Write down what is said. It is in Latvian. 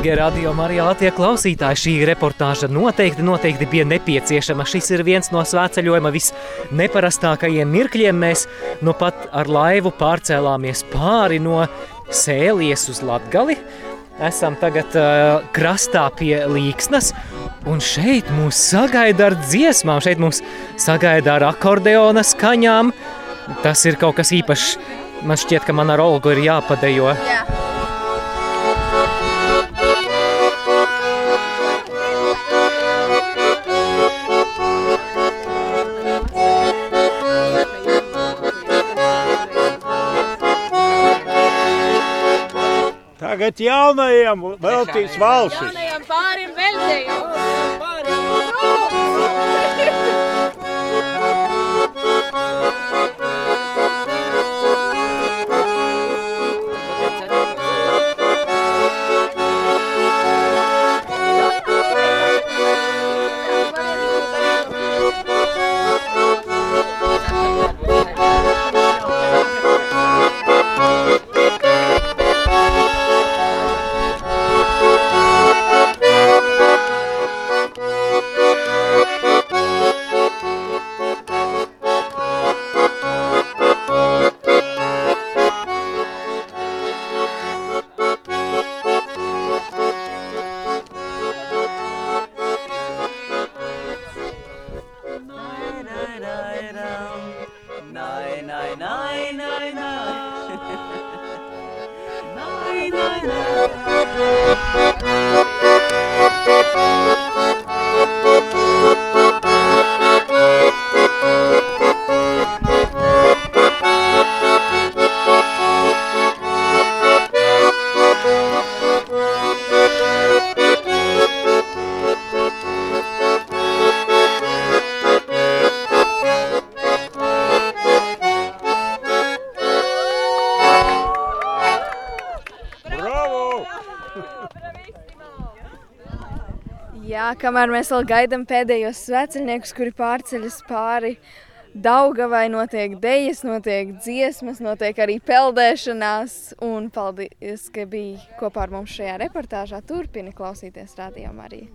Dārgie radio Marija Latvija klausītāji, šī reportāža noteikti, noteikti bija nepieciešama. Šis ir viens no svētceļojuma visneparastākajiem mirkļiem. Mēs nu pat ar laivu pārcēlāmies pāri no Sēlies uz Latgali. Esam tagad uh, krastā pie Līksnas, un šeit mūs sagaida ar dziesmām, šeit mūs sagaida ar akordeona skaņām. Tas ir kaut kas īpašs. Man šķiet, ka man ar Olgu ir jāpadejo. Jā. Tagad jaunajiem veltīts valsis. Jaunajam pārim nine, nine, nine, nine. nine, nine, nine. Jā, kamēr mēs vēl gaidām pēdējos sveceļniekus, kuri pārceļas pāri Daugavai, notiek dejas, notiek dziesmas, notiek arī peldēšanās. Un paldies, ka bija kopā ar mums šajā reportāžā. Turpini klausīties radio Mariju.